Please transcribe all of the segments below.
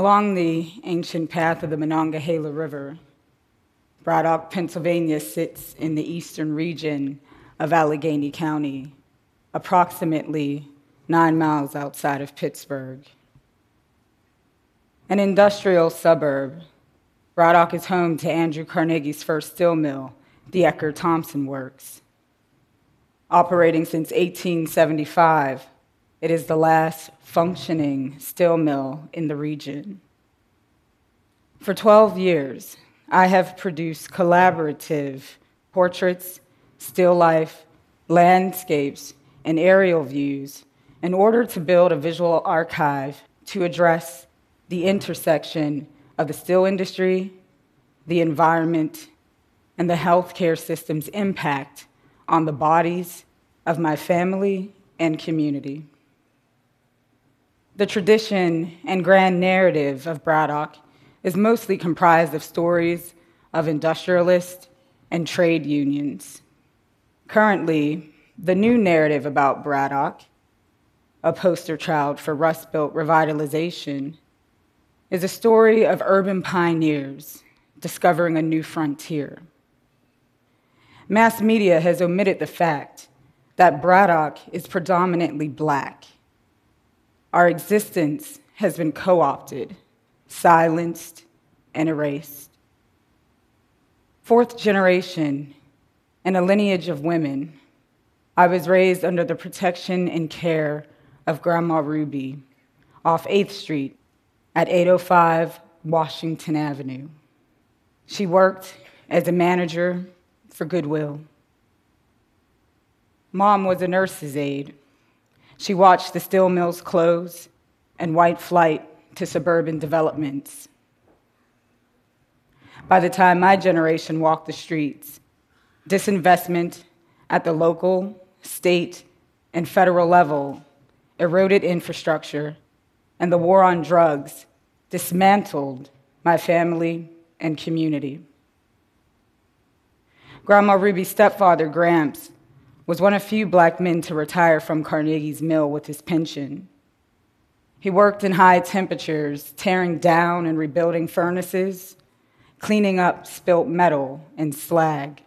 Along the ancient path of the Monongahela River, Braddock, Pennsylvania sits in the eastern region of Allegheny County, approximately nine miles outside of Pittsburgh. An industrial suburb, Braddock is home to Andrew Carnegie's first steel mill, the Edgar Thomson Works. Operating since 1875, it is the last functioning steel mill in the region. For 12 years, I have produced collaborative portraits, still life, landscapes, and aerial views in order to build a visual archive to address the intersection of the steel industry, the environment, and the healthcare system's impact on the bodies of my family and community. The tradition and grand narrative of Braddock is mostly comprised of stories of industrialists and trade unions. Currently, the new narrative about Braddock, a poster child for Rust Belt revitalization, is a story of urban pioneers discovering a new frontier. Mass media has omitted the fact that Braddock is predominantly black. Our existence has been co opted, silenced, and erased. Fourth generation in a lineage of women, I was raised under the protection and care of Grandma Ruby off 8th Street at 805 Washington Avenue. She worked as a manager for Goodwill. Mom was a nurse's aide. She watched the steel mills close and white flight to suburban developments. By the time my generation walked the streets, disinvestment at the local, state, and federal level eroded infrastructure, and the war on drugs dismantled my family and community. Grandma Ruby's stepfather, Gramps, was one of few black men to retire from Carnegie's mill with his pension. He worked in high temperatures, tearing down and rebuilding furnaces, cleaning up spilt metal and slag.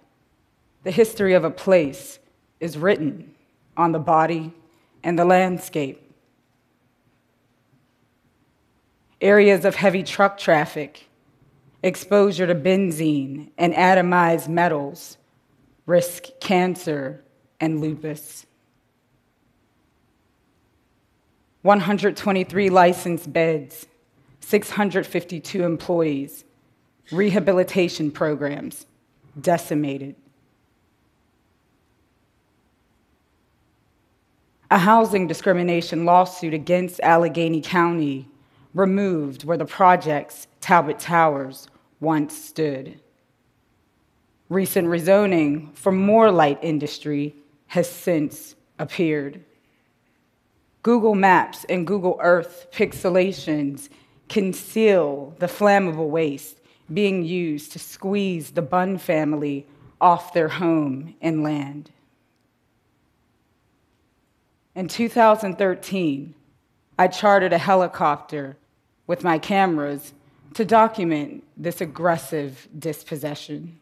The history of a place is written on the body and the landscape. Areas of heavy truck traffic exposure to benzene and atomized metals risk cancer and lupus. 123 licensed beds, 652 employees, rehabilitation programs decimated. A housing discrimination lawsuit against Allegheny County removed where the project's Talbot Towers once stood. Recent rezoning for more light industry has since appeared. Google Maps and Google Earth pixelations conceal the flammable waste being used to squeeze the Bunn family off their home and land. In 2013, I chartered a helicopter with my cameras to document this aggressive dispossession.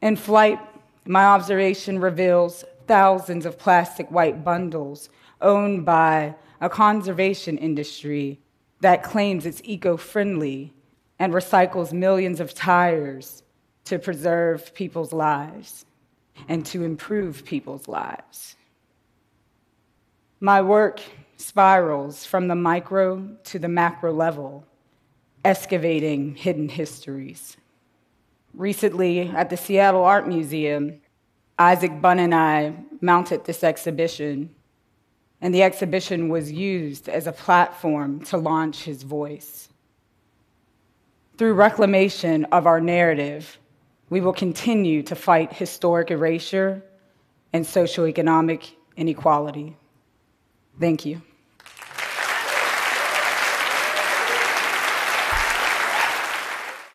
In flight, my observation reveals thousands of plastic white bundles owned by a conservation industry that claims it's eco friendly and recycles millions of tires to preserve people's lives and to improve people's lives. My work spirals from the micro to the macro level, excavating hidden histories. Recently, at the Seattle Art Museum, Isaac Bunn and I mounted this exhibition, and the exhibition was used as a platform to launch his voice. Through reclamation of our narrative, we will continue to fight historic erasure and socioeconomic inequality. Thank you.